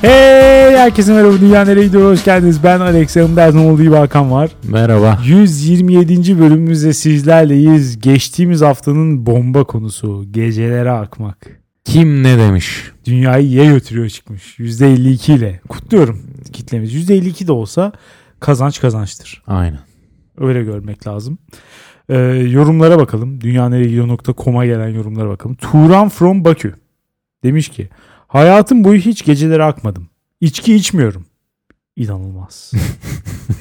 Hey herkese merhaba Dünya Nereye Gidiyor hoş geldiniz. Ben Alex yanımda her zaman olduğu Hakan var. Merhaba. 127. bölümümüzde sizlerleyiz. Geçtiğimiz haftanın bomba konusu gecelere akmak. Kim ne demiş? Dünyayı ye götürüyor çıkmış. %52 ile. Kutluyorum kitlemiz. %52 de olsa kazanç kazançtır. Aynen. Öyle görmek lazım. Ee, yorumlara bakalım. Dünyaneregidiyor.com'a gelen yorumlara bakalım. Turan from Bakü demiş ki hayatım boyu hiç gecelere akmadım. İçki içmiyorum. İnanılmaz.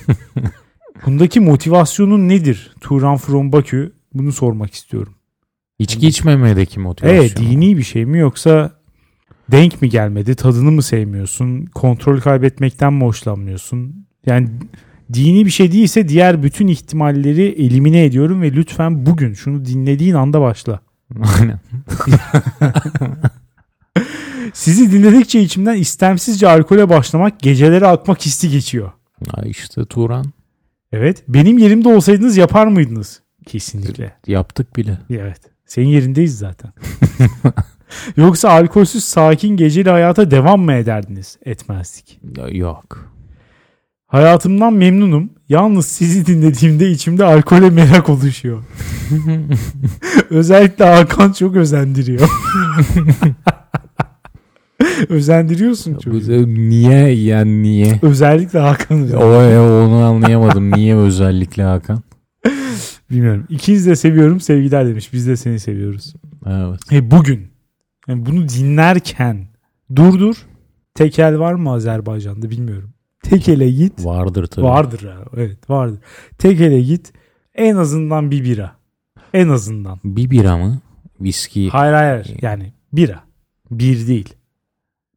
Bundaki motivasyonun nedir? Turan from Bakü bunu sormak istiyorum. İçki içmemedeki motivasyon. Evet dini bir şey mi yoksa denk mi gelmedi? Tadını mı sevmiyorsun? Kontrol kaybetmekten mi hoşlanmıyorsun? Yani dini bir şey değilse diğer bütün ihtimalleri elimine ediyorum ve lütfen bugün şunu dinlediğin anda başla. Aynen. Sizi dinledikçe içimden istemsizce alkole başlamak gecelere akmak hissi geçiyor. Ha işte Turan Evet. Benim yerimde olsaydınız yapar mıydınız? Kesinlikle. yaptık bile. Evet. Senin yerindeyiz zaten. Yoksa alkolsüz sakin geceli hayata devam mı ederdiniz? Etmezdik. Ya, Yok. Hayatımdan memnunum. Yalnız sizi dinlediğimde içimde alkole merak oluşuyor. Özellikle Hakan çok özendiriyor. Özendiriyorsun çocuğu. niye yani niye? Özellikle Hakan O, onu anlayamadım. Niye özellikle Hakan? Bilmiyorum. İkiniz de seviyorum sevgiler demiş. Biz de seni seviyoruz. Evet. E bugün yani bunu dinlerken durdur. Tekel var mı Azerbaycan'da bilmiyorum. Tekele git. Vardır tabii. Vardır. Evet vardır. Tekele git. En azından bir bira. En azından. Bir bira mı? Viski. Hayır hayır. Yani bira. Bir değil.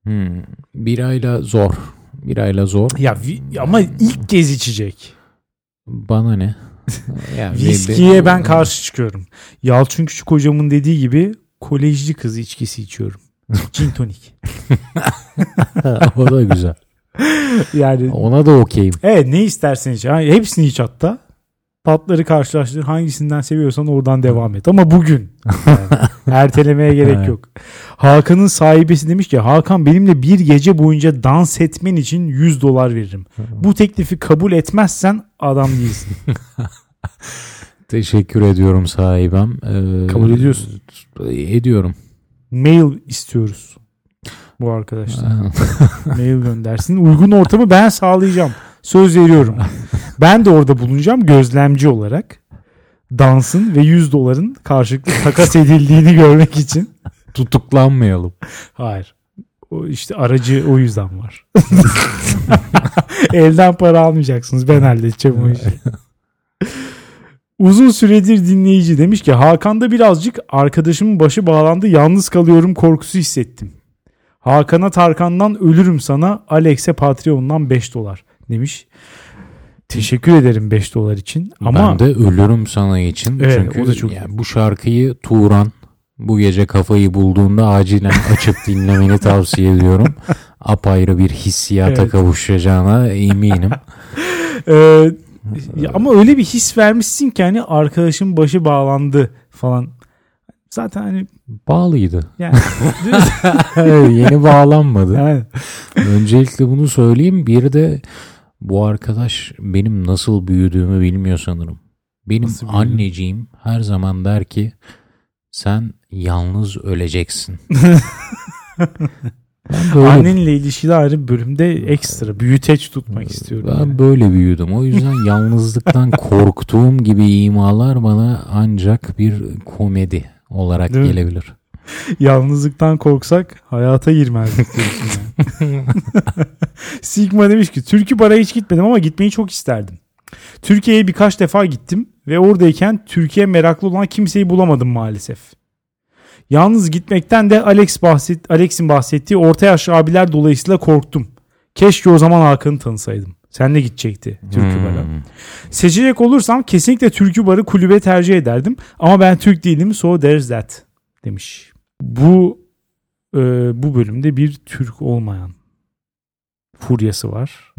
Hmm. Birayla zor. Birayla zor. Ya ama ilk kez içecek. Bana ne? Ya, bir- Viskiye ben karşı çıkıyorum. Yalçın Küçük hocamın dediği gibi kolejci kız içkisi içiyorum. Gin tonik. o da güzel. Yani Ona da okeyim. evet ne istersen iç. Hepsini iç hatta. Tatları karşılaştır. Hangisinden seviyorsan oradan devam et. Ama bugün. Yani, ertelemeye gerek yok. Hakan'ın sahibesi demiş ki Hakan benimle bir gece boyunca dans etmen için 100 dolar veririm. Bu teklifi kabul etmezsen adam değilsin. Teşekkür ediyorum sahibem. Ee, Kabul ediyorsun. Ediyorum. Mail istiyoruz. Bu arkadaşlar. mail göndersin. Uygun ortamı ben sağlayacağım. Söz veriyorum. Ben de orada bulunacağım gözlemci olarak. Dansın ve 100 doların karşılıklı takas edildiğini görmek için. Tutuklanmayalım. Hayır. O işte aracı o yüzden var. Elden para almayacaksınız. Ben halledeceğim o işi. Uzun süredir dinleyici demiş ki Hakan'da birazcık arkadaşımın başı bağlandı yalnız kalıyorum korkusu hissettim. Hakan'a Tarkan'dan ölürüm sana Alex'e Patreon'dan 5 dolar demiş. Teşekkür ederim 5 dolar için. Ama ben de ölürüm sana için. Evet, Çünkü o da çok- yani bu şarkıyı Turan bu gece kafayı bulduğunda acilen açıp dinlemeni tavsiye ediyorum. Apayrı bir hissiyata Evet. kavuşacağına eminim. Ee, ama öyle bir his vermişsin ki hani arkadaşım başı bağlandı falan. Zaten hani Bağlıydı. yani, Yeni bağlanmadı. yani Öncelikle bunu söyleyeyim. Bir de bu arkadaş benim nasıl büyüdüğümü bilmiyor sanırım. Benim Nasıl büyüdün? anneciğim her zaman der ki sen yalnız öleceksin. annenle ilişkili ayrı bir bölümde ekstra büyüteç tutmak istiyorum. ben yani. böyle büyüdüm. O yüzden yalnızlıktan korktuğum gibi imalar bana ancak bir komedi olarak Değil mi? gelebilir. Yalnızlıktan korksak hayata girmezdik diyorsun yani. Sigma demiş ki Türkü bara hiç gitmedim ama gitmeyi çok isterdim. Türkiye'ye birkaç defa gittim ve oradayken Türkiye meraklı olan kimseyi bulamadım maalesef. Yalnız gitmekten de Alex bahset, Alex'in bahsettiği orta yaşlı abiler dolayısıyla korktum. Keşke o zaman Hakan'ı tanısaydım. Senle gidecekti Türkü Hmm. bara. Seçecek olursam kesinlikle Türkü barı kulübe tercih ederdim. Ama ben Türk değilim so there's that demiş. Bu e, bu bölümde bir Türk olmayan furyası var.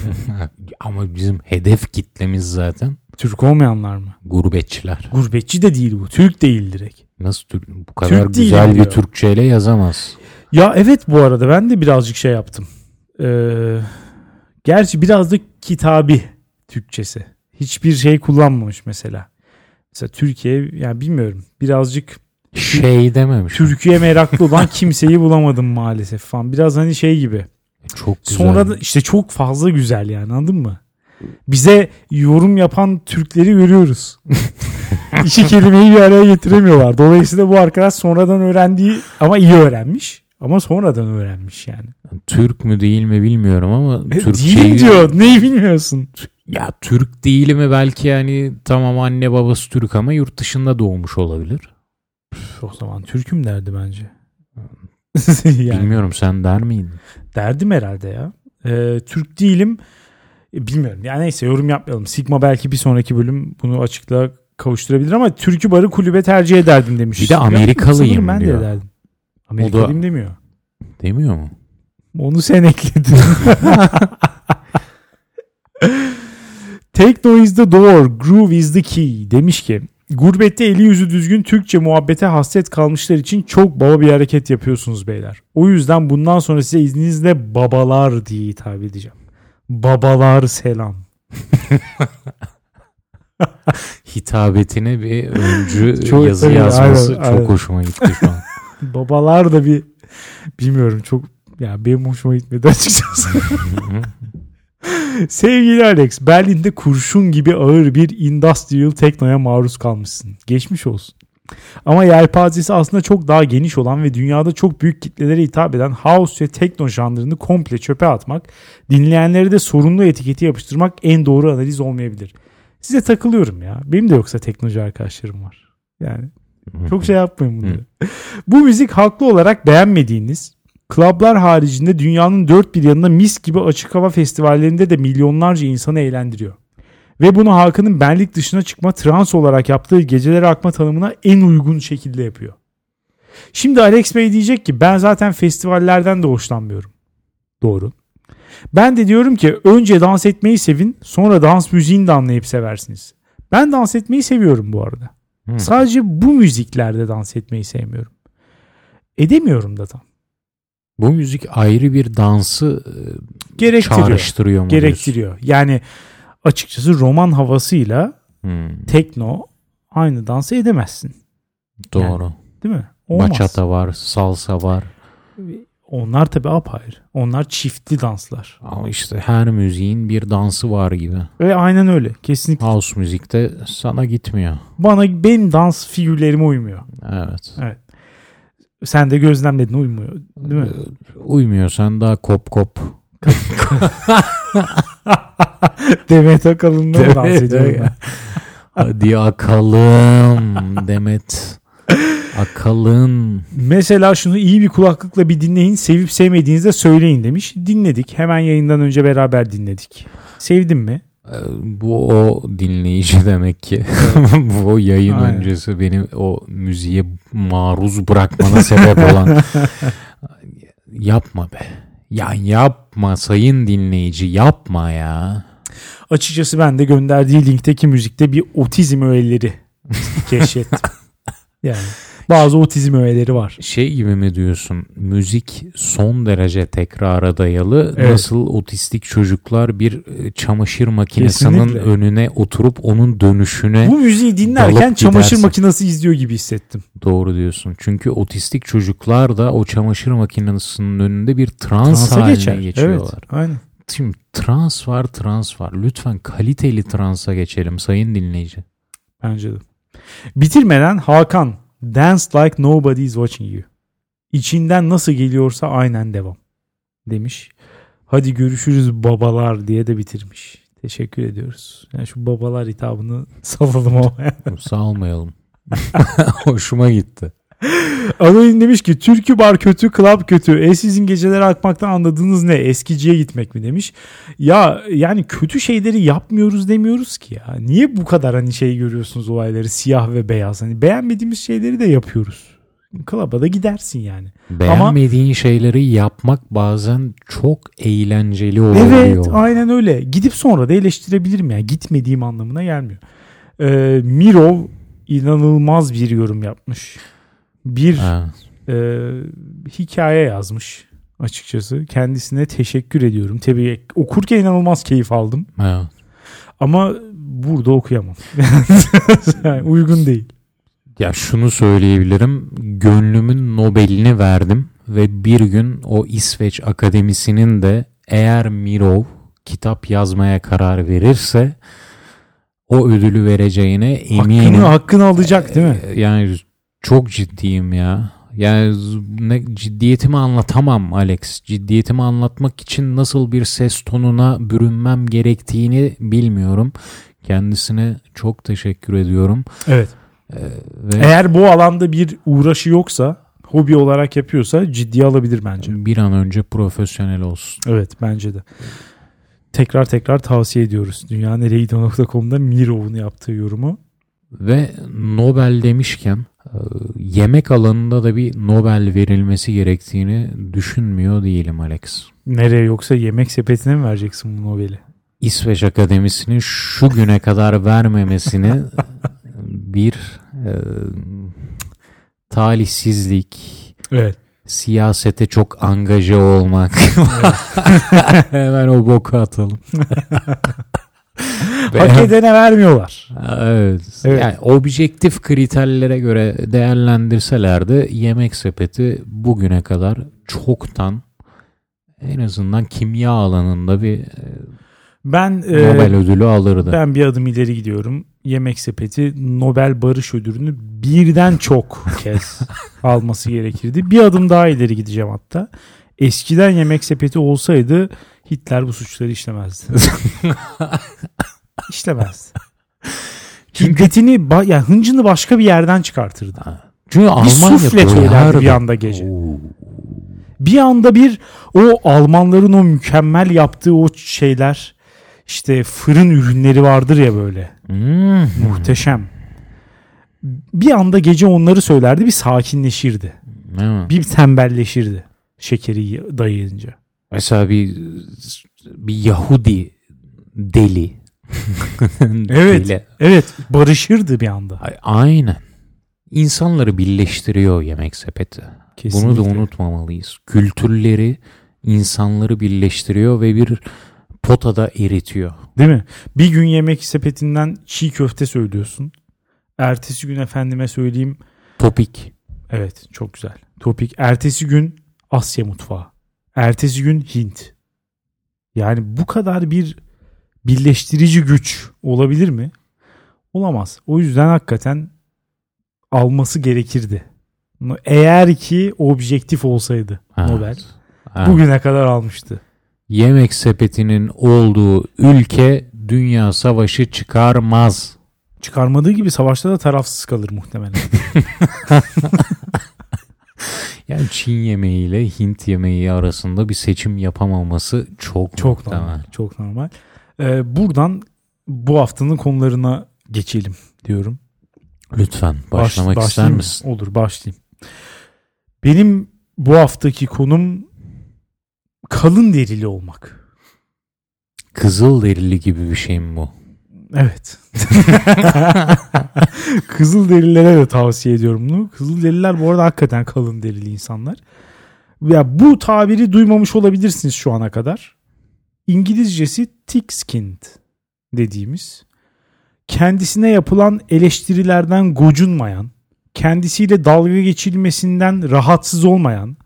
Ama bizim hedef kitlemiz zaten Türk olmayanlar mı? gurbetçiler. Gurbetçi de değil bu. Türk değil direkt. Nasıl Türk, bu kadar Türk güzel bir diyor. Türkçeyle yazamaz. Ya evet bu arada ben de birazcık şey yaptım. Ee, gerçi biraz da kitabi Türkçesi. Hiçbir şey kullanmamış mesela. Mesela Türkiye yani bilmiyorum birazcık Şey dememiş. Türkiye meraklı olan kimseyi bulamadım maalesef falan. Biraz hani şey gibi. Çok güzel. Sonra da işte çok fazla güzel yani anladın mı? Bize yorum yapan Türkleri görüyoruz. İki kelimeyi bir araya getiremiyorlar. Dolayısıyla bu arkadaş sonradan öğrendiği ama iyi öğrenmiş. Ama sonradan öğrenmiş yani. Türk mü değil mi bilmiyorum ama E, Türkçeyi... Değilim diyor. Neyi bilmiyorsun? Ya Türk değil mi belki yani tamam anne babası Türk ama yurt dışında doğmuş olabilir. Üf, O zaman Türk'üm derdi bence. yani Bilmiyorum sen der miydin? derdim herhalde ya. Ee, Türk değilim. E, bilmiyorum. Yani neyse yorum yapmayalım. Sigma belki bir sonraki bölüm bunu açıklığa kavuşturabilir ama Türk'ü barı kulübe tercih ederdim demiş. Bir de Amerikalıyım ben diyor. de ederdim. Amerikalıyım demiyor. Demiyor mu? Onu sen ekledin. Techno is the door, groove is the key demiş ki gurbette eli yüzü düzgün Türkçe muhabbete hasret kalmışlar için çok baba bir hareket yapıyorsunuz beyler. O yüzden bundan sonra size izninizle babalar diye hitap edeceğim. Babalar selam. Hitabetine bir öncü Çok- yazı evet, yazması aynen, çok aynen. hoşuma gitti şu an. Babalar da bir bilmiyorum çok ya benim hoşuma gitmedi açıkçası. Sevgili Alex, Berlin'de kurşun gibi ağır bir industrial teknoya maruz kalmışsın. Geçmiş olsun. Ama yelpazesi aslında çok daha geniş olan ve dünyada çok büyük kitlelere hitap eden house ve tekno janrını komple çöpe atmak, dinleyenlere de sorunlu etiketi yapıştırmak en doğru analiz olmayabilir. Size takılıyorum ya. Benim de yoksa teknocu arkadaşlarım var. Yani çok şey yapmayın bunları. Bu müzik haklı olarak beğenmediğiniz, klablar haricinde dünyanın dört bir yanında mis gibi açık hava festivallerinde de milyonlarca insanı eğlendiriyor. Ve bunu halkının benlik dışına çıkma trans olarak yaptığı gecelere akma tanımına en uygun şekilde yapıyor. Şimdi Alex Bey diyecek ki ben zaten festivallerden de hoşlanmıyorum. Doğru. Ben de diyorum ki önce dans etmeyi sevin sonra dans müziğini de anlayıp seversiniz. Ben dans etmeyi seviyorum bu arada. Hı. Sadece bu müziklerde dans etmeyi sevmiyorum. Edemiyorum da tam. Bu müzik ayrı bir dansı e, Gerektiriyor. çağrıştırıyor mu? diyorsun? Gerektiriyor. Yani açıkçası roman havasıyla Hmm, tekno aynı dansı edemezsin. doğru. Değil mi? Olmaz. Bachata var, salsa var. Onlar tabii apayrı. Onlar çiftli danslar. Ama işte her müziğin bir dansı var gibi. Ve aynen öyle. Kesinlikle. House müzikte sana gitmiyor. Bana benim dans figürlerime uymuyor. Evet. Sen de gözlemledin uymuyor. Değil mi? Uymuyorsan daha kop kop. Demet Akalın'la mı dans ben? Hadi akalım Demet. Akalın. Mesela şunu iyi bir kulaklıkla bir dinleyin. Sevip sevmediğinizde söyleyin demiş. Dinledik. Hemen yayından önce beraber dinledik. Sevdin mi? Ee, Bu o dinleyici demek ki. Bu o yayın Aynen. öncesi beni o müziğe maruz bırakmana sebep olan. yapma be. Ya yapma sayın dinleyici yapma ya. Açıkçası ben de gönderdiği linkteki müzikte bir otizm öğeleri keşfettim. yani bazı otizm öğeleri var. Şey gibi mi diyorsun? Müzik son derece tekrara dayalı. Evet. Nasıl otistik çocuklar bir e, çamaşır makinesinin Kesinlikle. önüne oturup onun dönüşüne Bu müziği dinlerken çamaşır makinesi izliyor gibi hissettim. doğru diyorsun. Çünkü otistik çocuklar da o çamaşır makinesinin önünde bir trans Transa haline geçer. geçiyorlar. Evet, aynen. Şimdi trans var trans var. Lütfen kaliteli transa geçelim sayın dinleyici. Bence de. Bitirmeden Hakan Dance like nobody is watching you. İçinden nasıl geliyorsa aynen devam demiş. Hadi görüşürüz babalar diye de bitirmiş. Teşekkür ediyoruz. Yani şu babalar hitabını salalım ama. Salmayalım. Hoşuma gitti. Anonim demiş ki türkü bar kötü, club kötü. E sizin geceleri akmaktan anladığınız ne? Eskiciye gitmek mi demiş. Ya yani kötü şeyleri yapmıyoruz demiyoruz ki ya. Niye bu kadar hani şey görüyorsunuz olayları siyah ve beyaz? Hani beğenmediğimiz şeyleri de yapıyoruz. Club'a da gidersin yani. Beğenmediğin şeyleri yapmak bazen çok eğlenceli olabiliyor. Evet aynen öyle. Gidip sonra da eleştirebilirim ya. Gitmediğim anlamına gelmiyor. Ee, Mirov inanılmaz bir yorum yapmış. Bir Ha, Ee, hikaye yazmış açıkçası. Kendisine teşekkür ediyorum. Tabii okurken inanılmaz keyif aldım. Evet. Ama burada okuyamam. Yani uygun değil. Ya şunu söyleyebilirim. Gönlümün Nobel'ini verdim ve bir gün o İsveç Akademisi'nin de eğer Mirov kitap yazmaya karar verirse o ödülü vereceğine eminim. Hakkını, hakkını alacak değil mi? Ee, Yani çok ciddiyim ya. Yani ne, ciddiyetimi anlatamam Alex. Ciddiyetimi anlatmak için nasıl bir ses tonuna bürünmem gerektiğini bilmiyorum. Kendisine çok teşekkür ediyorum. Evet. Ve Eğer bu alanda bir uğraşı yoksa, hobi olarak yapıyorsa ciddiye alabilir bence. bir an önce profesyonel olsun. Evet bence de. Tekrar tekrar tavsiye ediyoruz. Dünyaneregidiyor.com'da Mirov'un yaptığı yorumu. Ve Nobel demişken yemek alanında da bir Nobel verilmesi gerektiğini düşünmüyor değilim Alex. Nereye yoksa yemek sepetine mi vereceksin bu Nobel'i? İsveç Akademisi'nin şu güne kadar vermemesini bir e, talihsizlik, Evet. siyasete çok angaje olmak. Hemen o boku atalım. Hak edene vermiyorlar. Evet. Evet. Yani objektif kriterlere göre değerlendirselerdi yemek sepeti bugüne kadar çoktan en azından kimya alanında bir e, Ben e, Nobel ödülü alırdı. ben bir adım ileri gidiyorum. Yemek sepeti Nobel Barış Ödülünü birden çok kez alması gerekirdi. Bir adım daha ileri gideceğim hatta. Eskiden yemek sepeti olsaydı Hitler bu suçları işlemezdi. İşlemezdi. Şiddetini, ba- yani hıncını başka bir yerden çıkartırdı. Çünkü Bir Almanya sufle söylerdi bir anda gece. Oo. Bir anda bir o Almanların o mükemmel yaptığı o şeyler işte fırın ürünleri vardır ya böyle. Hmm. Muhteşem. Bir anda gece onları söylerdi bir sakinleşirdi. Evet. Bir tembelleşirdi şekeri dayayınca. Mesela bir bir Yahudi deli. Evet. Deli. Evet barışırdı bir anda. Ay- Aynen. İnsanları birleştiriyor yemek sepeti. Bunu da Kesinlikle. unutmamalıyız. Kültürleri insanları birleştiriyor ve bir potada eritiyor. Değil mi? Bir gün yemek sepetinden çiğ köfte söylüyorsun. Ertesi gün efendime söyleyeyim Topik. Evet çok güzel. Topik. Ertesi gün Asya mutfağı. Ertesi gün Hint. Yani bu kadar bir birleştirici güç olabilir mi? Olamaz. O yüzden hakikaten alması gerekirdi. Eğer ki objektif olsaydı Evet. Nobel. Evet. Bugüne kadar almıştı. Yemek sepetinin olduğu ülke dünya savaşı çıkarmaz. Çıkarmadığı gibi savaşta da tarafsız kalır muhtemelen. Yani Çin yemeği ile Hint yemeği arasında bir seçim yapamaması çok Çok muhtemel. normal. Çok normal. Ee, buradan bu haftanın konularına geçelim diyorum. Lütfen Baş- başlamak ister başlayayım mı? misin? Olur başlayayım. Benim bu haftaki konum kalın derili olmak. Kızıl derili gibi bir şey mi bu? Evet. Kızıl derililere de tavsiye ediyorum bunu. Kızıl deriler bu arada hakikaten kalın derili insanlar. Ya bu tabiri duymamış olabilirsiniz şu ana kadar. İngilizcesi thick skinned dediğimiz kendisine yapılan eleştirilerden gocunmayan, kendisiyle dalga geçilmesinden rahatsız olmayan,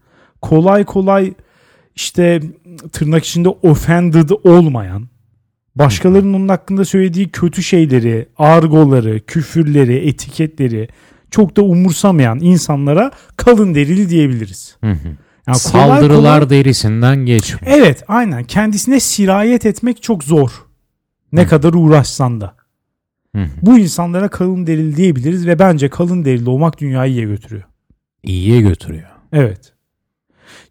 kolay kolay işte tırnak içinde offended olmayan, başkalarının onun hakkında söylediği kötü şeyleri, argoları, küfürleri, etiketleri çok da umursamayan insanlara kalın derili diyebiliriz. Hı hı. Yani Saldırılar kolay- derisinden geçme. Evet aynen kendisine sirayet etmek çok zor. Ne Hı. kadar uğraşsan da. Hı hı. Bu insanlara kalın derili diyebiliriz ve bence kalın derili olmak dünyayı iyiye götürüyor. İyiye götürüyor. Evet.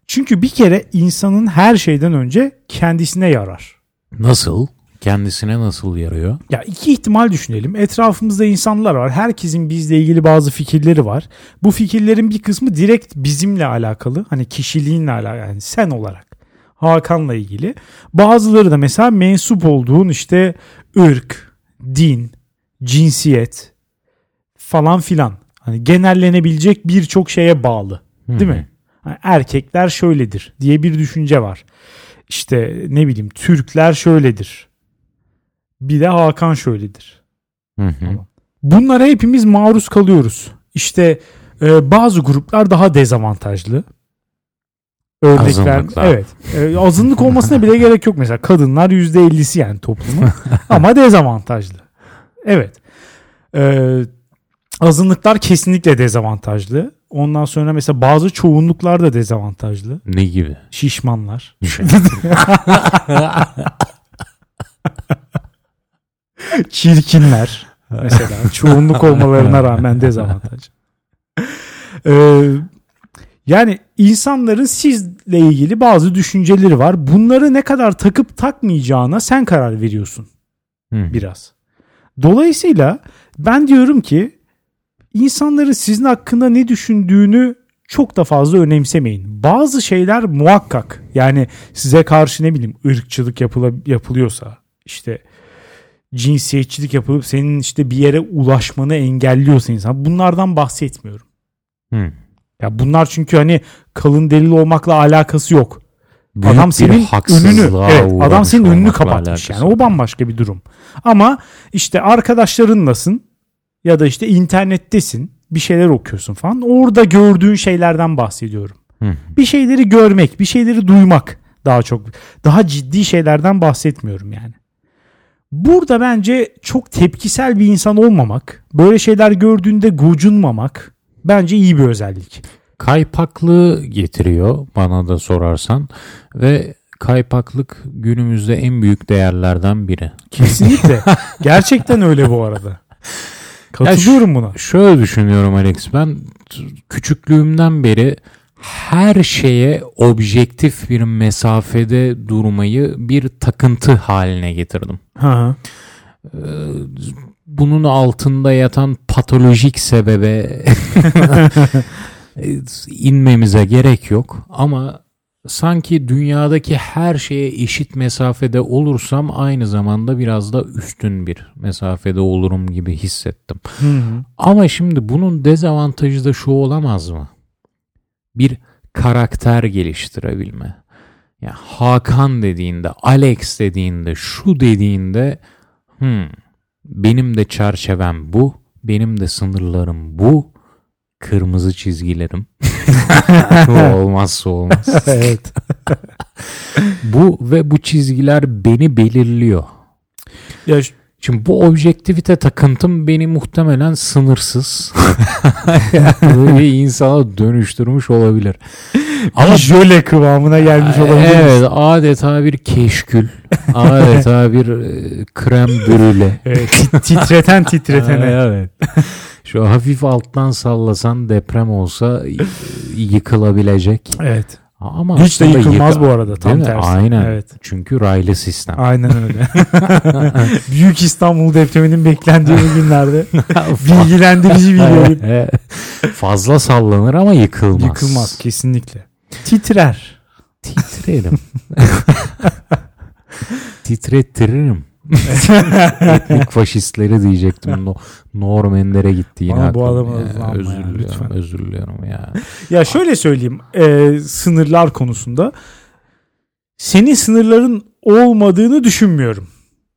Çünkü bir kere insanın her şeyden önce kendisine yarar. Nasıl? Kendisine nasıl yarıyor? Ya iki ihtimal düşünelim. Etrafımızda insanlar var. Herkesin bizle ilgili bazı fikirleri var. Bu fikirlerin bir kısmı direkt bizimle alakalı. Hani kişiliğinle alakalı. Yani sen olarak. Hakan'la ilgili. Bazıları da mesela mensup olduğun işte ırk, din, cinsiyet falan filan. Hani genellenebilecek birçok şeye bağlı. Değil mi? Yani erkekler şöyledir diye bir düşünce var. İşte ne bileyim Türkler şöyledir. Bir de Hakan şöyledir. Hı hı. Bunlara hepimiz maruz kalıyoruz. İşte e, bazı gruplar daha dezavantajlı. Örnekler Azınlıklar. evet. E, azınlık olmasına bile gerek yok mesela. Kadınlar %50'si yani toplumun ama dezavantajlı. Evet. E, azınlıklar kesinlikle dezavantajlı. Ondan sonra mesela bazı çoğunluklar da dezavantajlı. Ne gibi? Şişmanlar. Çirkinler. Mesela çoğunluk olmalarına rağmen dezavantaj. Ee, yani insanların sizle ilgili bazı düşünceleri var. Bunları ne kadar takıp takmayacağına sen karar veriyorsun Hı. biraz. Dolayısıyla ben diyorum ki insanların sizin hakkında ne düşündüğünü çok da fazla önemsemeyin. Bazı şeyler muhakkak yani size karşı ne bileyim ırkçılık yapıla, yapılıyorsa işte cinsiyetçilik yapılıp senin işte bir yere ulaşmanı engelliyorsa insan bunlardan bahsetmiyorum. Hı. Ya bunlar çünkü hani kalın delil olmakla alakası yok. Büyük adam senin önünü evet, adam senin önünü kapatmış yani o bambaşka bir durum. Ama işte arkadaşlarınlasın ya da işte internettesin bir şeyler okuyorsun falan orada gördüğün şeylerden bahsediyorum. Hı. Bir şeyleri görmek, bir şeyleri duymak daha çok daha ciddi şeylerden bahsetmiyorum yani. Burada bence çok tepkisel bir insan olmamak, böyle şeyler gördüğünde gocunmamak bence iyi bir özellik. Kaypaklığı getiriyor bana da sorarsan ve kaypaklık günümüzde en büyük değerlerden biri. Kesinlikle. Gerçekten öyle bu arada. Katılıyorum buna. Şöyle düşünüyorum Alex ben küçüklüğümden beri her şeye objektif bir mesafede durmayı bir takıntı haline getirdim. Ha. Bunun altında yatan patolojik sebebe inmemize gerek yok ama sanki dünyadaki her şeye eşit mesafede olursam aynı zamanda biraz da üstün bir mesafede olurum gibi hissettim. Hı hı. Ama şimdi bunun dezavantajı da şu olamaz mı? Bir karakter geliştirebilme. Ya Hakan dediğinde, Alex dediğinde, şu dediğinde hmm, benim de çerçevem bu, benim de sınırlarım bu, kırmızı çizgilerim. Bu olmazsa olmaz. evet. Bu ve bu çizgiler beni belirliyor. Ya Şimdi bu objektivite takıntım beni muhtemelen sınırsız bir insana dönüştürmüş olabilir. ama jöle kıvamına gelmiş olabilir. Evet adeta bir keşkül. Adeta bir e, krem brüle. Evet, tit- titreten titretene. Evet. Şu hafif alttan sallasan deprem olsa y- yıkılabilecek. Evet. Ama Hiç de yıkılmaz yıka- bu arada tam tersi. Aynen. Evet. Çünkü raylı sistem. Aynen öyle. Büyük İstanbul depreminin beklendiği günlerde bilgilendirici bir yayın. Fazla sallanır ama yıkılmaz. Yıkılmaz kesinlikle. Titrer. Titrerim. Titrettiririm. Etnik faşistleri diyecektim. No, Normanlere gitti yine. Ama bu aklım. adamı Ya, özür ya, lütfen. Özür diliyorum ya. Ya şöyle söyleyeyim. e, sınırlar konusunda senin sınırların olmadığını düşünmüyorum.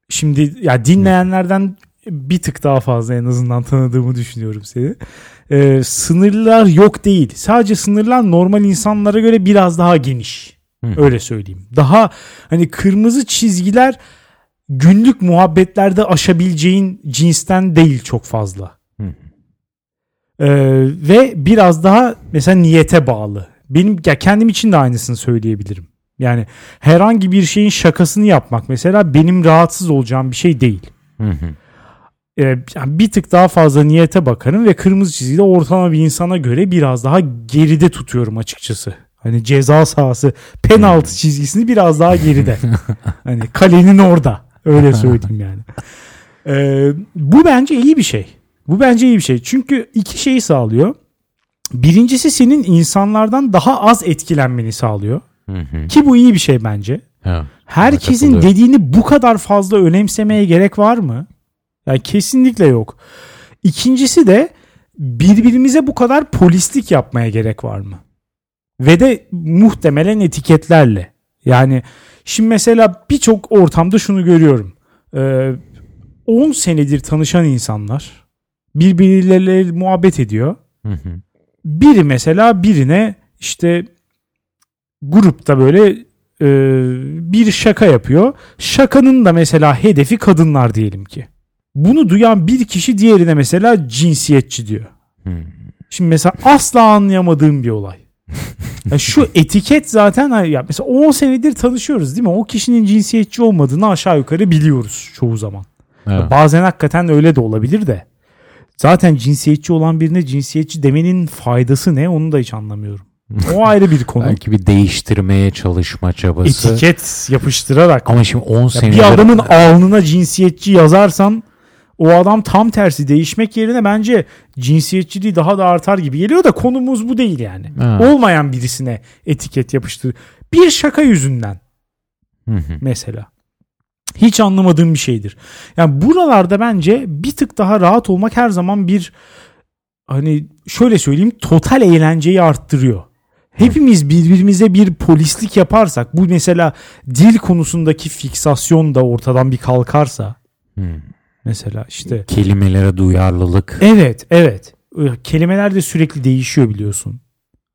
Şimdi ya dinleyenlerden bir tık daha fazla en azından tanıdığımı düşünüyorum seni. E, sınırlar yok değil. Sadece sınırlar normal insanlara göre biraz daha geniş. Hı. Öyle söyleyeyim. Daha hani kırmızı çizgiler günlük muhabbetlerde aşabileceğin cinsten değil çok fazla. Hı. Ee, ve biraz daha mesela niyete bağlı. Benim ya kendim için de aynısını söyleyebilirim. Yani herhangi bir şeyin şakasını yapmak mesela benim rahatsız olacağım bir şey değil. Hı hı. Ee, yani bir tık daha fazla niyete bakarım ve kırmızı çizgide ortalama bir insana göre biraz daha geride tutuyorum açıkçası. Hani ceza sahası penaltı çizgisini biraz daha geride. hani kalenin orada. Öyle söyleyeyim yani. Ee, bu bence iyi bir şey. Bu bence iyi bir şey. Çünkü iki şeyi sağlıyor. Birincisi senin insanlardan daha az etkilenmeni sağlıyor. Hı hı. Ki bu iyi bir şey bence. Evet. Herkesin dediğini bu kadar fazla önemsemeye gerek var mı? Yani kesinlikle yok. İkincisi de birbirimize bu kadar polislik yapmaya gerek var mı? Ve de muhtemelen etiketlerle. Yani şimdi mesela birçok ortamda şunu görüyorum. Ee, 10 senedir tanışan insanlar birbirleriyle muhabbet ediyor. Hı hı. Biri mesela birine işte grupta böyle e, bir şaka yapıyor. Şakanın da mesela hedefi kadınlar diyelim ki. Bunu duyan bir kişi diğerine mesela cinsiyetçi diyor. Hı. Şimdi mesela asla anlayamadığım bir olay. Ya şu etiket zaten ya mesela 10 senedir tanışıyoruz değil mi? O kişinin cinsiyetçi olmadığını aşağı yukarı biliyoruz çoğu zaman. Evet. Bazen hakikaten öyle de olabilir de. Zaten cinsiyetçi olan birine cinsiyetçi demenin faydası ne onu da hiç anlamıyorum. O ayrı bir konu. Belki bir değiştirmeye çalışma çabası. Etiket yapıştırarak. Ama şimdi 10 Ya senedir bir adamın alnına cinsiyetçi yazarsan o adam tam tersi değişmek yerine bence cinsiyetçiliği daha da artar gibi geliyor da konumuz bu değil yani. Ha. Olmayan birisine etiket yapıştır. Bir şaka yüzünden Hı hı. mesela. Hiç anlamadığım bir şeydir. Yani buralarda bence bir tık daha rahat olmak her zaman bir hani şöyle söyleyeyim total eğlenceyi arttırıyor. Hepimiz birbirimize bir polislik yaparsak bu mesela dil konusundaki fiksasyon da ortadan bir kalkarsa Hı. Mesela işte Kelimelere duyarlılık. evet evet kelimeler de sürekli değişiyor biliyorsun.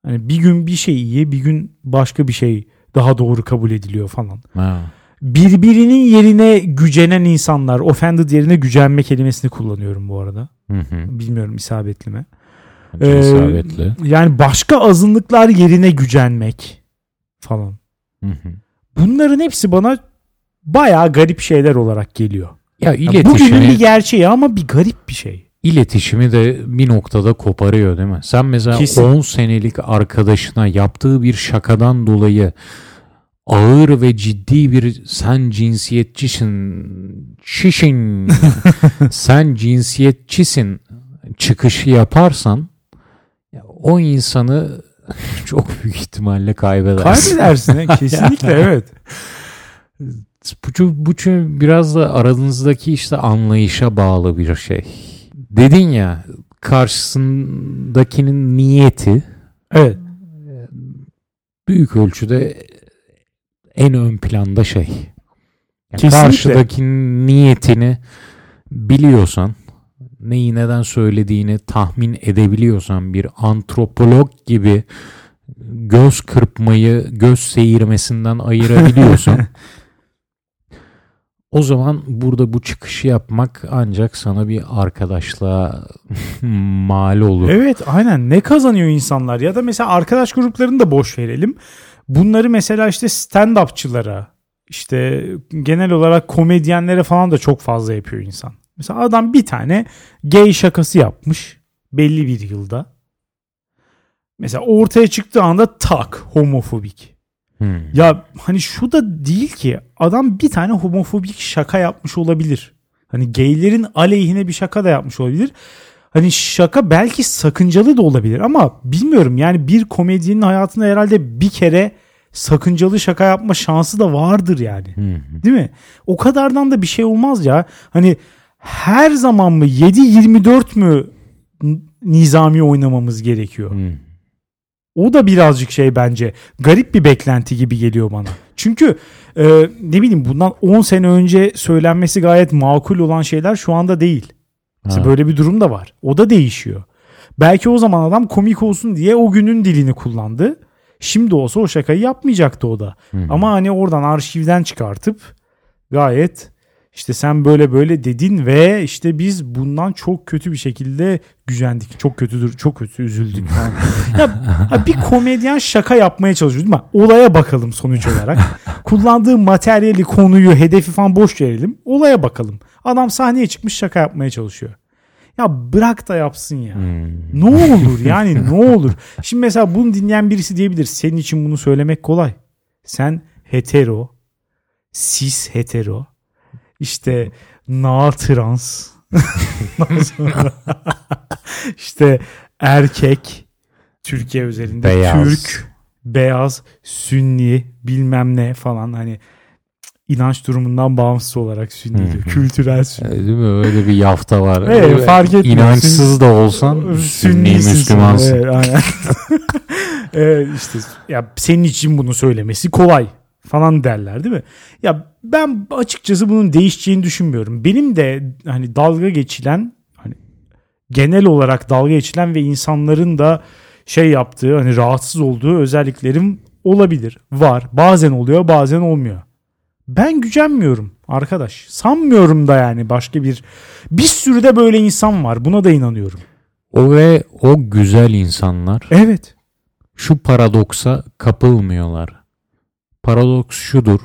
Hani bir gün bir şey iyi bir gün başka bir şey daha doğru kabul ediliyor falan. Ha. birbirinin yerine gücenen insanlar offended yerine gücenme kelimesini kullanıyorum bu arada. Hı hı. Bilmiyorum isabetli mi? Ee, isabetli. Yani başka azınlıklar yerine gücenmek falan. Hı hı. Bunların hepsi bana bayağı garip şeyler olarak geliyor. Ya Ya bugünün iletişimi, bir gerçeği ama bir garip bir şey. iletişimi de bir noktada koparıyor değil mi? Sen mesela Kesin. 10 senelik arkadaşına yaptığı bir şakadan dolayı ağır ve ciddi bir sen cinsiyetçisin, şişin, sen cinsiyetçisin çıkışı yaparsan ya o insanı çok büyük ihtimalle kaybedersin. Kaybedersin. Kesinlikle evet. Bu, bu biraz da aranızdaki işte anlayışa bağlı bir şey. Dedin ya karşısındakinin niyeti Evet. büyük ölçüde en ön planda şey. Yani Kesinlikle. karşıdakinin niyetini biliyorsan, neyi neden söylediğini tahmin edebiliyorsan bir antropolog gibi göz kırpmayı göz seyirmesinden ayırabiliyorsan o zaman burada bu çıkışı yapmak ancak sana bir arkadaşlığa mal olur. Evet aynen ne kazanıyor insanlar ya da mesela arkadaş gruplarını da boş verelim. Bunları mesela işte stand-upçılara işte genel olarak komedyenlere falan da çok fazla yapıyor insan. Mesela adam bir tane gay şakası yapmış belli bir yılda. Mesela ortaya çıktığı anda tak homofobik. Hmm. Ya hani şu da değil ki adam bir tane homofobik şaka yapmış olabilir. Hani gaylerin aleyhine bir şaka da yapmış olabilir. Hani şaka belki sakıncalı da olabilir ama bilmiyorum yani bir komedyenin hayatında herhalde bir kere sakıncalı şaka yapma şansı da vardır yani. Hmm. Değil mi? O kadardan da bir şey olmaz ya. Hani her zaman mı 7-24 mü nizami oynamamız gerekiyor? Hmm. O da birazcık şey bence garip bir beklenti gibi geliyor bana. Çünkü e, ne bileyim bundan 10 sene önce söylenmesi gayet makul olan şeyler şu anda değil. Mesela Ha. böyle bir durum da var. O da değişiyor. Belki o zaman adam komik olsun diye o günün dilini kullandı. Şimdi olsa o şakayı yapmayacaktı o da. Hı hı. Ama hani oradan arşivden çıkartıp gayet işte sen böyle böyle dedin ve işte biz bundan çok kötü bir şekilde gücendik. Çok kötüdür, çok kötü üzüldük ya, bir komedyen şaka yapmaya çalışıyor değil mi? Olaya bakalım sonuç olarak. Kullandığı materyali, konuyu, hedefi falan boş verelim. Olaya bakalım. Adam sahneye çıkmış şaka yapmaya çalışıyor. Ya bırak da yapsın ya. Hmm. Ne olur yani ne olur. Şimdi mesela bunu dinleyen birisi diyebilir. Senin için bunu söylemek kolay. Sen hetero, cis hetero, işte na trans, işte erkek, Türkiye özelinde Beyaz. Türk, beyaz, sünni bilmem ne falan hani inanç durumundan bağımsız olarak sünni diyor. Kültürel sünni. Değil mi? Öyle bir yafta var. Evet, fark etmiyor. İnançsız da olsan sünni Müslümansın. Evet, aynen. Ee, işte ya senin için bunu söylemesi kolay falan derler değil mi? Ya ben açıkçası bunun değişeceğini düşünmüyorum. Benim de hani dalga geçilen hani genel olarak dalga geçilen ve insanların da şey yaptığı hani rahatsız olduğu özelliklerim olabilir. Var. Bazen oluyor, bazen olmuyor. Ben gücenmiyorum arkadaş. Sanmıyorum da yani başka bir bir sürü de böyle insan var. Buna da inanıyorum. O ve o güzel insanlar Evet. şu paradoksa kapılmıyorlar. Paradoks şudur.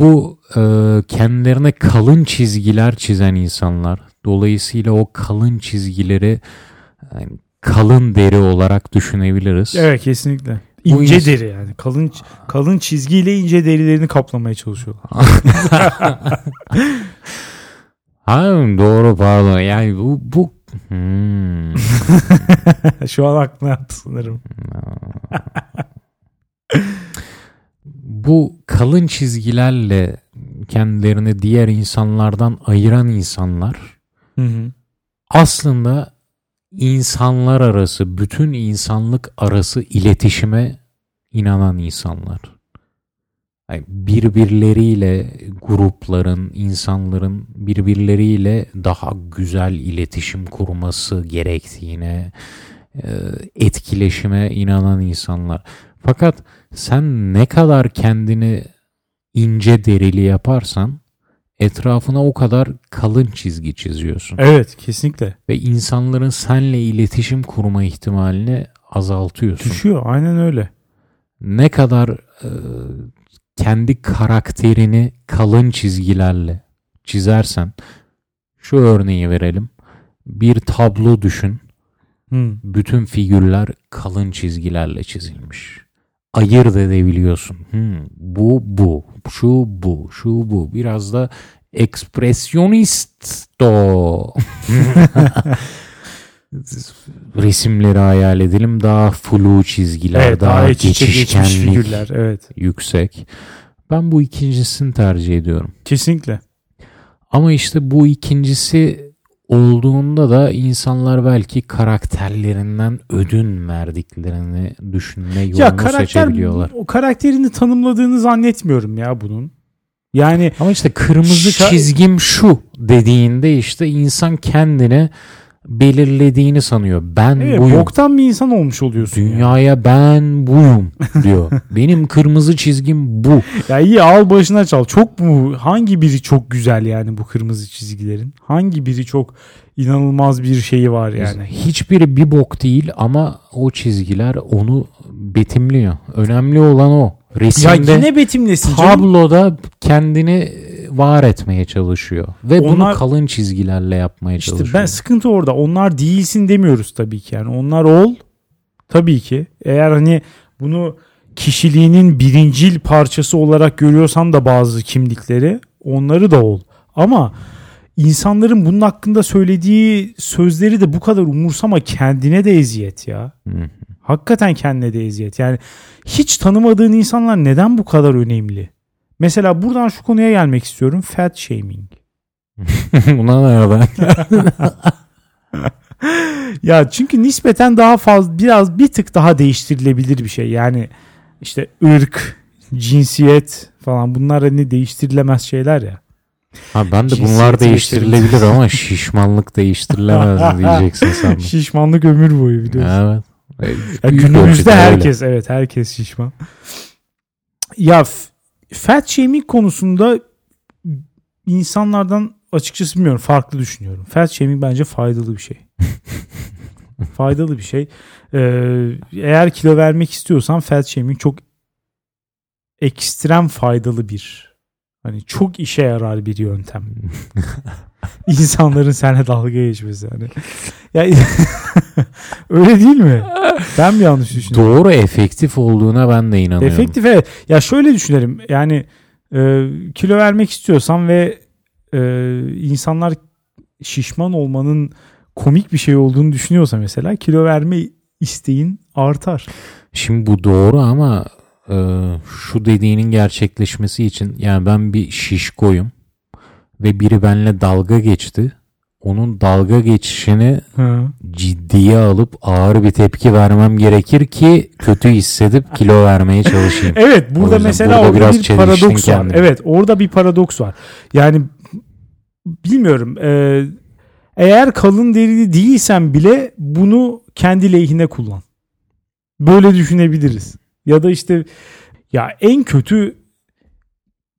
Bu e, kendilerine kalın çizgiler çizen insanlar. Dolayısıyla o kalın çizgileri yani kalın deri olarak düşünebiliriz. Evet kesinlikle. Bu İnce ins- deri yani. Kalın kalın çizgiyle ince derilerini kaplamaya çalışıyorlar. Ha doğru pardon. Yani bu bu Hmm. Şu an aklına yattı sanırım. bu kalın çizgilerle kendilerini diğer insanlardan ayıran insanlar Hı hı. aslında insanlar arası, bütün insanlık arası iletişime inanan insanlar. Yani birbirleriyle grupların, insanların birbirleriyle daha güzel iletişim kurması gerektiğine, etkileşime inanan insanlar. Fakat sen ne kadar kendini ince derili yaparsan etrafına o kadar kalın çizgi çiziyorsun. Evet kesinlikle. Ve insanların senle iletişim kurma ihtimalini azaltıyorsun. Düşüyor aynen öyle. Ne kadar e, kendi karakterini kalın çizgilerle çizersen şu örneği verelim. Bir tablo düşün. Hı. Bütün figürler kalın çizgilerle çizilmiş. Ayırt edebiliyorsun. Hmm, bu bu, şu bu, şu bu. Biraz da ekspresyonisto. Resimleri hayal edelim. Daha flu çizgiler, Evet, daha, daha geçişkenlik figürler. Evet. yüksek. Ben bu ikincisini tercih ediyorum. Kesinlikle. Ama işte bu ikincisi olduğunda da insanlar belki karakterlerinden ödün verdiklerini düşünme yolunu Ya karakter seçebiliyorlar. o karakterini tanımladığını zannetmiyorum ya bunun. Yani Ama işte kırmızı Şa- çizgim şu dediğinde işte insan kendine belirlediğini sanıyor. Ben evet, buyum. boktan bir insan olmuş oluyorsun. ya. Dünyaya ben buyum diyor. Benim kırmızı çizgim bu. Ya iyi al başına çal. Çok mu hangi biri çok güzel yani bu kırmızı çizgilerin? Hangi biri çok inanılmaz bir şeyi var yani? Hiçbiri bir bok değil ama o çizgiler onu betimliyor. Önemli olan o. Ya Resimde yine betimlesin canım. tabloda kendini var etmeye çalışıyor. Ve bunu Onlar- kalın çizgilerle yapmaya İşte çalışıyor. ben sıkıntı orada. Onlar değilsin demiyoruz tabii ki yani. Onlar ol tabii ki. Eğer hani bunu kişiliğinin birincil parçası olarak görüyorsan da bazı kimlikleri onları da ol. Ama insanların bunun hakkında söylediği sözleri de bu kadar umursama kendine de eziyet ya. Hakikaten kendine de eziyet. Yani hiç tanımadığın insanlar neden bu kadar önemli? Mesela buradan şu konuya gelmek istiyorum. Fat shaming. Buna nereden? Ya çünkü nispeten daha fazla biraz bir tık daha değiştirilebilir bir şey. Yani işte ırk, cinsiyet falan bunlar hani değiştirilemez şeyler ya. Ha ben de bunlar değiştirilebilir ama şişmanlık değiştirilemez diyeceksin sandım. Şişmanlık ömür boyu biliyorsun. Evet. Ya Büyük günümüzde ölçüde öyle. herkes evet herkes şişman. Ya fat shaming konusunda insanlardan açıkçası bilmiyorum farklı düşünüyorum. Fat shaming bence faydalı bir şey. faydalı bir şey. Ee, eğer kilo vermek istiyorsan fat shaming çok ekstrem faydalı bir hani çok işe yarar bir yöntem. İnsanların seninle dalga geçmesi yani. Ya öyle değil mi? Ben mi yanlış düşünüyorum? Doğru efektif olduğuna ben de inanıyorum. Efektif evet. Ya şöyle düşünelim. Yani e, kilo vermek istiyorsan ve e, insanlar şişman olmanın komik bir şey olduğunu düşünüyorsa mesela kilo verme isteğin artar. Şimdi bu doğru ama e, şu dediğinin gerçekleşmesi için yani ben bir şişkoyum ve biri benimle dalga geçti. onun dalga geçişini Ha. ciddiye alıp ağır bir tepki vermem gerekir ki kötü hissedip kilo vermeye çalışayım. Evet burada mesela burada orada biraz bir paradoks var. kendini. Evet orada bir paradoks var. Yani bilmiyorum e, eğer kalın derili değilsen bile bunu kendi lehine kullan. Böyle düşünebiliriz. Ya da işte ya en kötü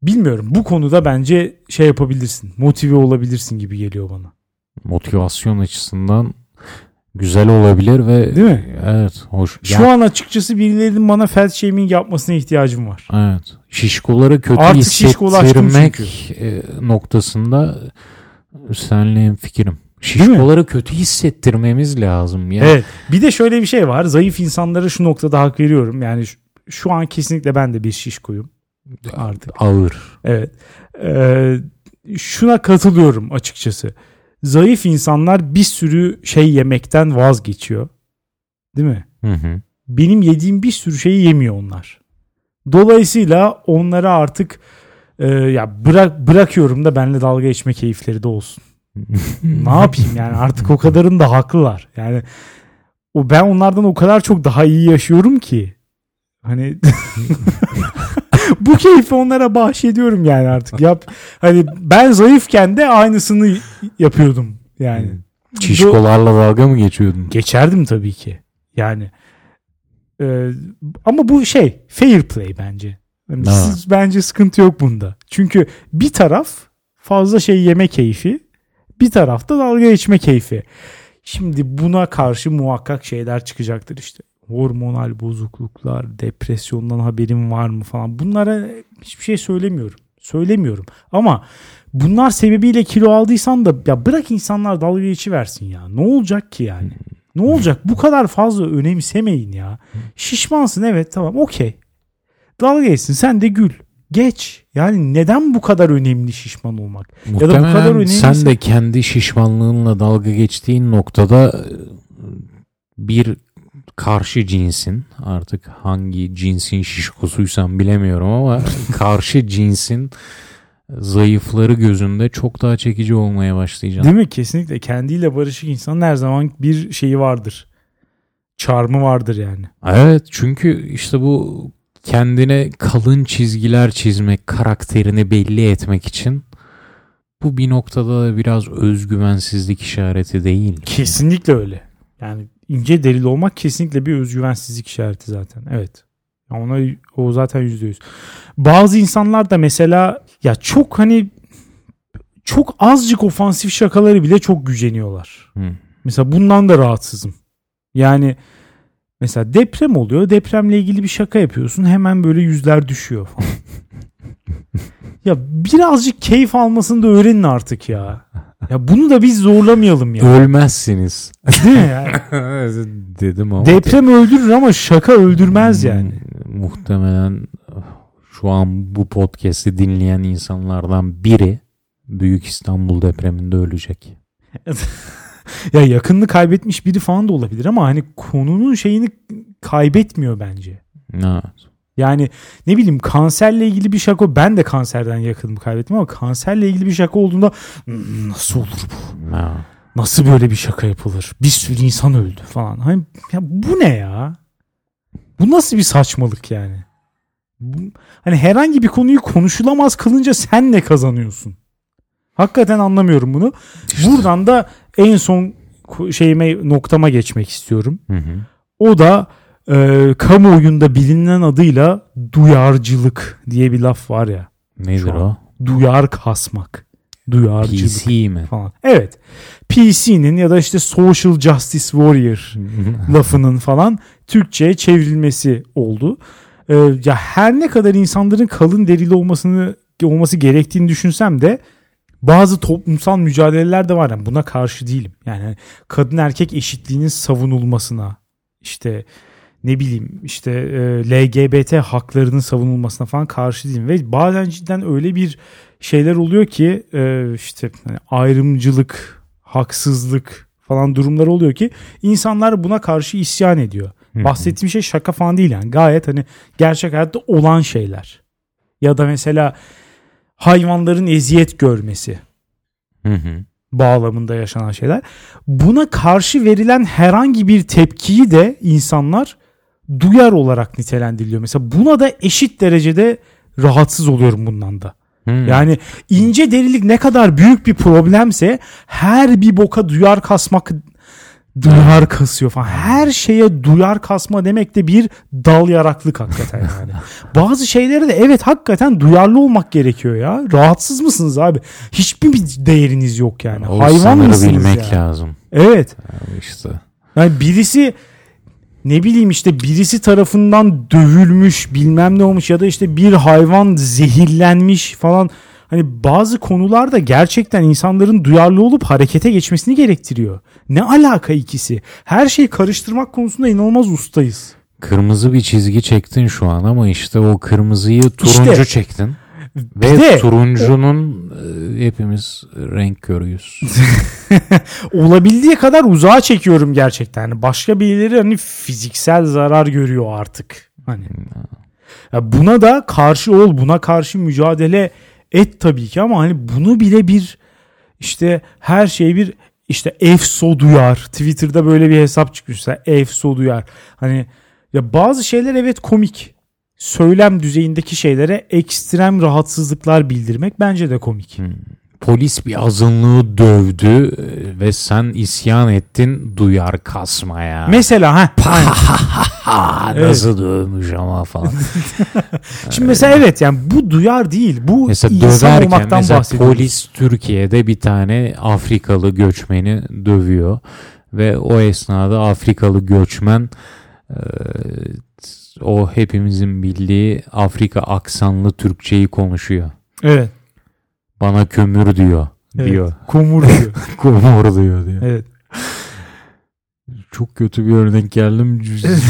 bilmiyorum bu konuda bence şey yapabilirsin. Motive olabilirsin gibi geliyor bana. Motivasyon açısından güzel olabilir ve Değil mi? Evet, hoş. Şu an açıkçası birilerinin bana fat shaming yapmasına ihtiyacım var. Evet. Şişkoları kötü Artık hissettirmek e, noktasında senle hemfikirim. Şişkoları kötü hissettirmemiz lazım. Ya. Evet. Bir de şöyle bir şey var. Zayıf insanlara şu noktada hak veriyorum. Yani şu, şu an kesinlikle ben de bir şişkoyum. Artık. Ağır. Evet. Ee, şuna katılıyorum açıkçası. Zayıf insanlar bir sürü şey yemekten vazgeçiyor. Değil mi? Hı hı. Benim yediğim bir sürü şeyi yemiyor onlar. Dolayısıyla onlara artık e, ya bırak bırakıyorum da benimle dalga geçme keyifleri de olsun. ne yapayım yani artık o kadarın da haklılar. Yani o ben onlardan o kadar çok daha iyi yaşıyorum ki. Hani bu keyfi onlara bahşediyorum yani artık. Yap hani ben zayıfken de aynısını yapıyordum yani. Şişkolarla dalga mı geçiyordun? Geçerdim tabii ki. Yani e, ama bu şey fair play bence. Yani Ha. siz- bence sıkıntı yok bunda. Çünkü bir taraf fazla şey yeme keyfi, bir tarafta dalga geçme keyfi. Şimdi buna karşı muhakkak şeyler çıkacaktır işte. Hormonal bozukluklar, depresyondan haberin var mı falan. Bunlara hiçbir şey söylemiyorum. Söylemiyorum. Ama bunlar sebebiyle kilo aldıysan da ya bırak insanlar dalga geçiversin ya. Ne olacak ki yani? Ne olacak? Bu kadar fazla önemsemeyin ya. Şişmansın evet tamam okey. Dalga geçsin sen de gül. Geç. Yani neden bu kadar önemli şişman olmak? Ya da bu Muhtemelen kadar önemliyse- sen de kendi şişmanlığınla dalga geçtiğin noktada e, bir karşı cinsin artık hangi cinsin şişkosuysan bilemiyorum ama karşı cinsin zayıfları gözünde çok daha çekici olmaya başlayacaksın. Değil mi? Kesinlikle. Kendiyle barışık insanın her zaman bir şeyi vardır. Çarmı vardır yani. Evet çünkü işte bu kendine kalın çizgiler çizmek, karakterini belli etmek için bu bir noktada da biraz özgüvensizlik işareti değil. Kesinlikle öyle. Yani ince derili olmak kesinlikle bir özgüvensizlik işareti zaten. Evet. Ona o zaten yüzde yüz. Bazı insanlar da mesela ya çok hani çok azıcık ofansif şakaları bile çok güceniyorlar. Hı. Mesela bundan da rahatsızım. Yani mesela deprem oluyor. Depremle ilgili bir şaka yapıyorsun. Hemen böyle yüzler düşüyor falan. ya birazcık keyif almasını da öğrenin artık ya. Ya bunu da biz zorlamayalım ya. Ölmezsiniz. Değil mi yani? Dedim ama. Deprem öldürür ama şaka öldürmez yani. Hmm, Muhtemelen şu an bu podcast'i dinleyen insanlardan biri Büyük İstanbul depreminde ölecek. Ya yakınını kaybetmiş biri falan da olabilir ama hani konunun şeyini kaybetmiyor bence. Evet. Yani ne bileyim kanserle ilgili bir şaka ben de kanserden yakınımı kaybettim ama kanserle ilgili bir şaka olduğunda "Hmm, nasıl olur bu? Nasıl böyle bir şaka yapılır? Bir sürü insan öldü falan. Hani ya bu ne ya? Bu nasıl bir saçmalık yani? Bu, hani herhangi bir konuyu konuşulamaz kılınca sen ne kazanıyorsun? Hakikaten anlamıyorum bunu. Buradan da en son şeyime noktama geçmek istiyorum. Hı hı. O da e, kamuoyunda bilinen adıyla duyarcılık diye bir laf var ya. Nedir o? Duyar kasmak. Duyarcılık PC mi? falan. Evet. PC'nin ya da işte Social Justice Warrior lafının falan Türkçe'ye çevrilmesi oldu. Ee, ya her ne kadar insanların kalın derili olmasını olması gerektiğini düşünsem de bazı toplumsal mücadeleler de var. Yani buna karşı değilim. Yani kadın erkek eşitliğinin savunulmasına işte ne bileyim işte e, LGBT haklarının savunulmasına falan karşı değilim. Ve bazen cidden öyle bir şeyler oluyor ki e, işte hani ayrımcılık, haksızlık falan durumlar oluyor ki insanlar buna karşı isyan ediyor. hı. Bahsettiğim şey şaka falan değil yani. Gayet hani gerçek hayatta olan şeyler. Ya da mesela hayvanların eziyet görmesi. Hı hı. bağlamında yaşanan şeyler. Buna karşı verilen herhangi bir tepkiyi de insanlar duyar olarak nitelendiriliyor. Mesela buna da eşit derecede rahatsız oluyorum bundan da. Hmm. Yani ince derilik ne kadar büyük bir problemse her bir boka duyar kasmak duyar kasıyor falan. Her şeye duyar kasma demek de bir dal yaraklık hakikaten yani. Bazı şeylere de evet hakikaten duyarlı olmak gerekiyor ya. Rahatsız mısınız abi? Hiçbir bir değeriniz yok yani. o Hayvan mısınız bilmek ya? lazım. Evet. Yani işte. Yani birisi ne bileyim işte birisi tarafından dövülmüş bilmem ne olmuş ya da işte bir hayvan zehirlenmiş falan. Hani bazı konularda gerçekten insanların duyarlı olup harekete geçmesini gerektiriyor. Ne alaka ikisi? Her şeyi karıştırmak konusunda inanılmaz ustayız. Kırmızı bir çizgi çektin şu an ama işte o kırmızıyı turuncu İşte. çektin. Ve de turuncunun e, hepimiz renk körüyüz. olabildiği kadar uzağa çekiyorum gerçekten. Yani başka birileri hani fiziksel zarar görüyor artık. Hani ya buna da karşı ol, buna karşı mücadele et tabii ki ama hani bunu bile bir işte her şey bir işte EFSO duyar. Twitter'da böyle bir hesap çıkmışsa EFSO duyar. Hani ya bazı şeyler evet komik. Söylem düzeyindeki şeylere ekstrem rahatsızlıklar bildirmek bence de komik. Polis bir azınlığı dövdü e, ve sen isyan ettin duyar kasmaya. Mesela ha ha, Evet. nasıl dövmüş ama falan. Şimdi mesela evet yani bu duyar değil. Bu Mesela insan döverken olmaktan mesela bahsediyoruz. polis Türkiye'de bir tane Afrikalı göçmeni dövüyor ve o esnada Afrikalı göçmen e, o hepimizin bildiği Afrika aksanlı Türkçeyi konuşuyor. Evet. Bana kömür diyor. evet. Diyor. Kumur diyor. Kumur diyor diyor. evet. Çok kötü bir örnek geldim.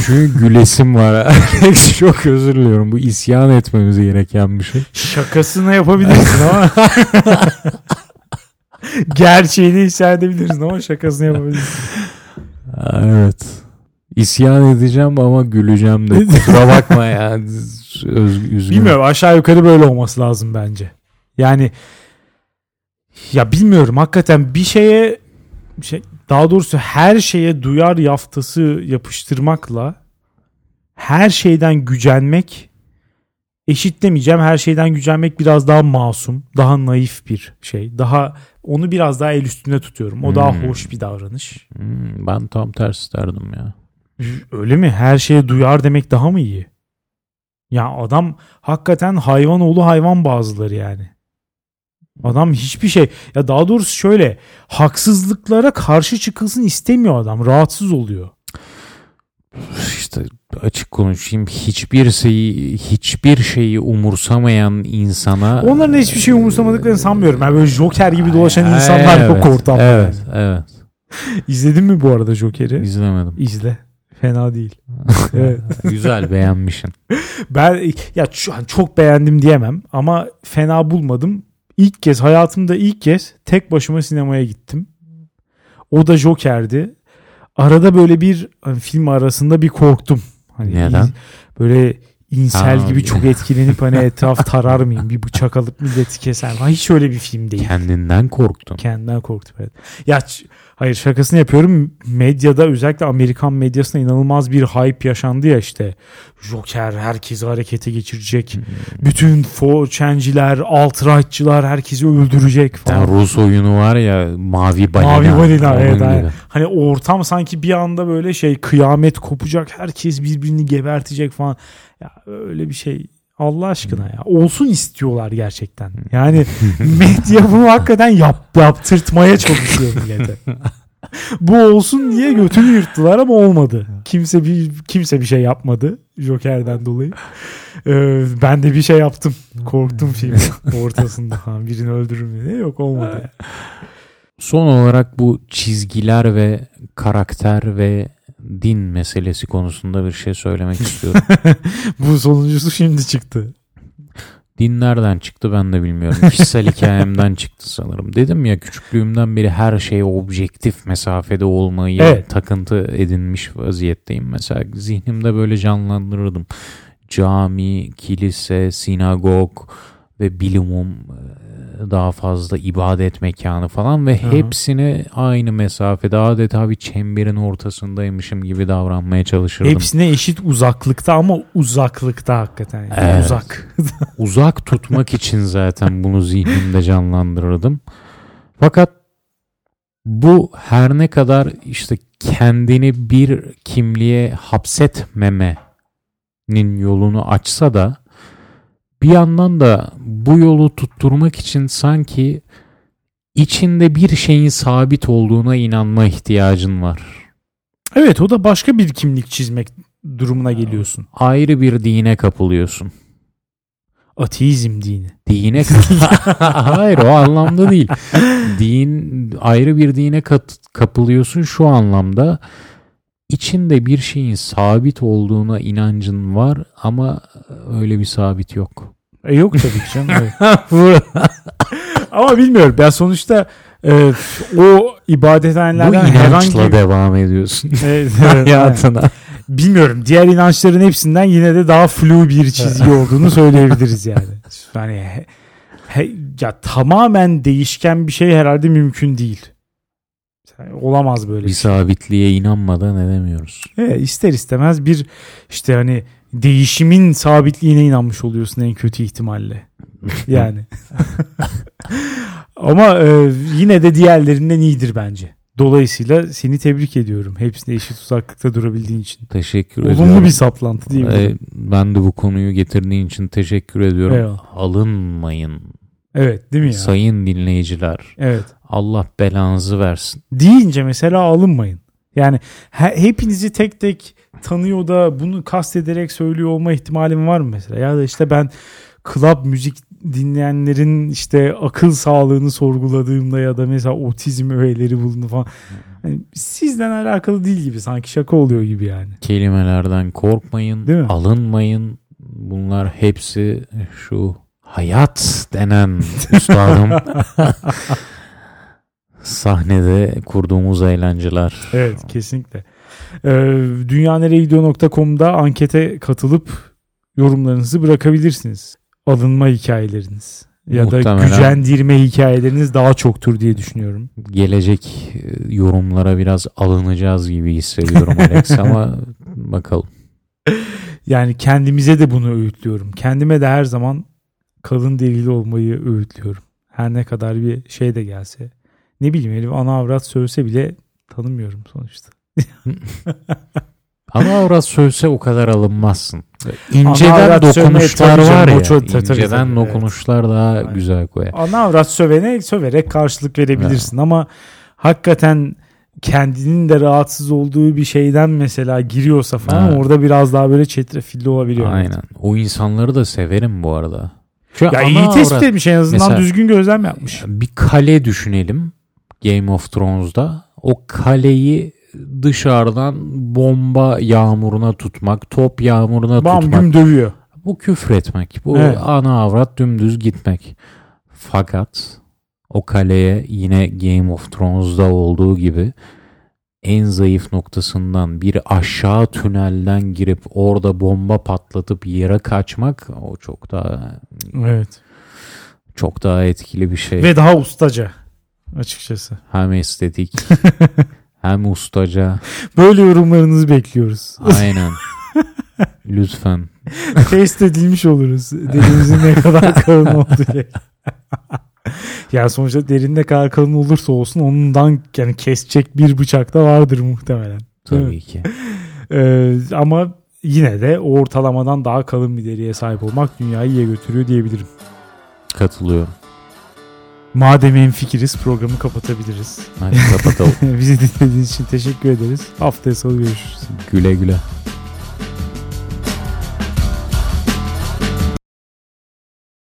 Çünkü gülesim var. Çok özür diliyorum. Bu isyan etmemiz gereken bir şey. Şakasını yapabilirsin ama gerçeğini hissedebilirsin ama şakasını yapabilirsin. Evet. İsyan edeceğim ama güleceğim de. Kusura bakma ya. Öz, üzgünüm. Bilmiyorum aşağı yukarı böyle olması lazım bence. Yani ya bilmiyorum hakikaten bir şeye şey, daha doğrusu her şeye duyar yaftası yapıştırmakla her şeyden gücenmek eşitlemeyeceğim. Her şeyden gücenmek biraz daha masum, daha naif bir şey. Daha onu biraz daha el üstünde tutuyorum. O daha Hmm. hoş bir davranış. Hmm, ben tam tersi derdim ya. Öyle mi? Her şeye duyar demek daha mı iyi? Ya adam hakikaten hayvan oğlu hayvan bazıları yani. Adam hiçbir şey ya daha doğrusu şöyle haksızlıklara karşı çıkılsın istemiyor adam. Rahatsız oluyor. İşte açık konuşayım. Hiçbir şeyi hiçbir şeyi umursamayan insana Onların hiçbir şey umursamadıklarını sanmıyorum. Yani böyle Joker gibi dolaşan insanlar Evet, yok ortamda. Evet, evet. İzledin mi bu arada Joker'i? İzlemedim. İzle. Fena değil. Evet. Güzel beğenmişsin. Ben ya şu an çok beğendim diyemem ama fena bulmadım. İlk kez hayatımda ilk kez tek başıma sinemaya gittim. O da Joker'di. Arada böyle bir hani film arasında bir korktum. Hani Neden? böyle insel Ha, gibi çok etkilenip hani etraf tarar mıyım? Bir bıçak alıp milleti keser. falan. Hiç öyle bir film değil. Kendinden korktun. Kendinden korktum evet. Ya hayır şakasını yapıyorum. Medyada özellikle Amerikan medyasında inanılmaz bir hype yaşandı ya işte. Joker herkesi harekete geçirecek. Hmm. Bütün forçenciler, alt-rightçılar herkesi öldürecek falan. tane Rus oyunu var ya Mavi Balina. Mavi balina evet, aynen. Hani ortam sanki bir anda böyle şey kıyamet kopacak. Herkes birbirini gebertecek falan. Ya öyle bir şey Allah aşkına ya. Olsun istiyorlar gerçekten. Yani medya bunu hakikaten yap, yaptırtmaya çalışıyor millete. Bu olsun diye götünü yırttılar ama olmadı. Kimse bir kimse bir şey yapmadı Joker'den dolayı. Ee, ben de bir şey yaptım. Korktum filmin ortasında. Ha, birini öldürürüm diye. Yok olmadı. yani. Son olarak bu çizgiler ve karakter ve din meselesi konusunda bir şey söylemek istiyorum. Bu sonuncusu şimdi çıktı. Din nereden çıktı ben de bilmiyorum. Kişisel hikayemden çıktı sanırım. Dedim ya küçüklüğümden beri her şeye objektif mesafede olmayı Evet. takıntı edinmiş vaziyetteyim. Mesela zihnimde böyle canlandırırdım. Cami, kilise, sinagog ve bilimum daha fazla ibadet mekanı falan ve Hı hı. hepsine aynı mesafede adeta bir çemberin ortasındaymışım gibi davranmaya çalışırdım. Hepsine eşit uzaklıkta ama uzaklıkta hakikaten. Yani. Evet. Uzak. Uzak tutmak için zaten bunu zihnimde canlandırırdım. Fakat bu her ne kadar işte kendini bir kimliğe hapsetmemenin yolunu açsa da bir yandan da bu yolu tutturmak için sanki içinde bir şeyin sabit olduğuna inanma ihtiyacın var. Evet o da başka bir kimlik çizmek durumuna geliyorsun. Ayrı bir dine kapılıyorsun. Ateizm dini. Dine Hayır o anlamda değil. Din ayrı bir dine kat- kapılıyorsun şu anlamda. İçinde bir şeyin sabit olduğuna inancın var ama öyle bir sabit yok. E yok tabii ki canım. evet. Ama bilmiyorum. Ben sonuçta e, o Bu ibadethanelerden inançla herhangi devam ediyorsun Evet, evet, hayatına. Bilmiyorum. Diğer inançların hepsinden yine de daha flu bir çizgi olduğunu söyleyebiliriz yani. Yani he- ya tamamen değişken bir şey herhalde mümkün değil. Yani olamaz böyle Bir bir şey. sabitliğe inanmadan edemiyoruz. Evet, ister istemez bir işte hani değişimin sabitliğine inanmış oluyorsun en kötü ihtimalle. Yani. Ama e, yine de diğerlerinden iyidir bence. Dolayısıyla seni tebrik ediyorum. Hepsine eşit uzaklıkta durabildiğin için. Teşekkür Olumlu ediyorum. bir saplantı değil mi? Ee, ben de bu konuyu getirdiğin için teşekkür ediyorum. Eyvallah. Alınmayın Evet değil mi ya? sayın dinleyiciler. Evet. Allah belanızı versin. Deyince mesela alınmayın. Yani he- hepinizi tek tek tanıyor da bunu kastederek söylüyor olma ihtimalim var mı mesela? Ya da işte ben club müzik dinleyenlerin işte akıl sağlığını sorguladığımda ya da mesela otizm öğeleri bulundu falan. Hani sizden alakalı değil gibi sanki şaka oluyor gibi yani. Kelimelerden korkmayın, Değil mi? alınmayın. Bunlar hepsi şu hayat denen üstadım sahnede kurduğumuz eğlenceler. Evet kesinlikle. Ee, dünyanereyegidiyor.com'da ankete katılıp yorumlarınızı bırakabilirsiniz. Alınma hikayeleriniz ya da Muhtemelen. gücendirme hikayeleriniz daha çoktur diye düşünüyorum. Gelecek e, yorumlara biraz alınacağız gibi hissediyorum Alex ama bakalım. Yani kendimize de bunu öğütlüyorum. Kendime de her zaman kalın derili olmayı öğütlüyorum. Her ne kadar bir şey de gelse. Ne bileyim herif ana avrat sövse bile tanımıyorum sonuçta. Ama avrat sövse o kadar alınmazsın. Ana İnceden dokunuşlar var ya. çok- inceden dokunuşlar daha Aynen. güzel koyar. Ana avrat sövene söverek karşılık verebilirsin ama hakikaten kendinin de rahatsız olduğu bir şeyden mesela giriyorsa falan Evet. orada biraz daha böyle çetrefilli olabiliyor. Aynen. O insanları da severim bu arada. Şu Ya iyi tespit avrat- etmiş en azından Mesela- düzgün gözlem yapmış. Bir kale düşünelim Game of Thrones'da. O kaleyi dışarıdan bomba yağmuruna tutmak, top yağmuruna Bam tutmak. güm dövüyor. Bu küfretmek. Bu Evet. ana avrat dümdüz gitmek. Fakat o kaleye yine Game of Thrones'da olduğu gibi en zayıf noktasından bir aşağı tünelden girip orada bomba patlatıp yere kaçmak o çok daha Evet. çok daha etkili bir şey. Ve daha ustaca açıkçası. Hem estetik hem ustaca. Böyle yorumlarınızı bekliyoruz. Aynen. Lütfen. Test edilmiş oluruz. Derimizin ne kadar kalın olduğu. ya sonuçta derin ne kadar kalın olursa olsun ondan yani kesecek bir bıçak da vardır muhtemelen. Tabii ki. Ee, ama yine de o ortalamadan daha kalın bir deriye sahip olmak dünyayı iyiye götürüyor diyebilirim. Katılıyorum. Madem en fikiriz programı kapatabiliriz. Hadi kapatalım. Bizi dinlediğiniz için teşekkür ederiz. Haftaya salı görüşürüz. güle güle.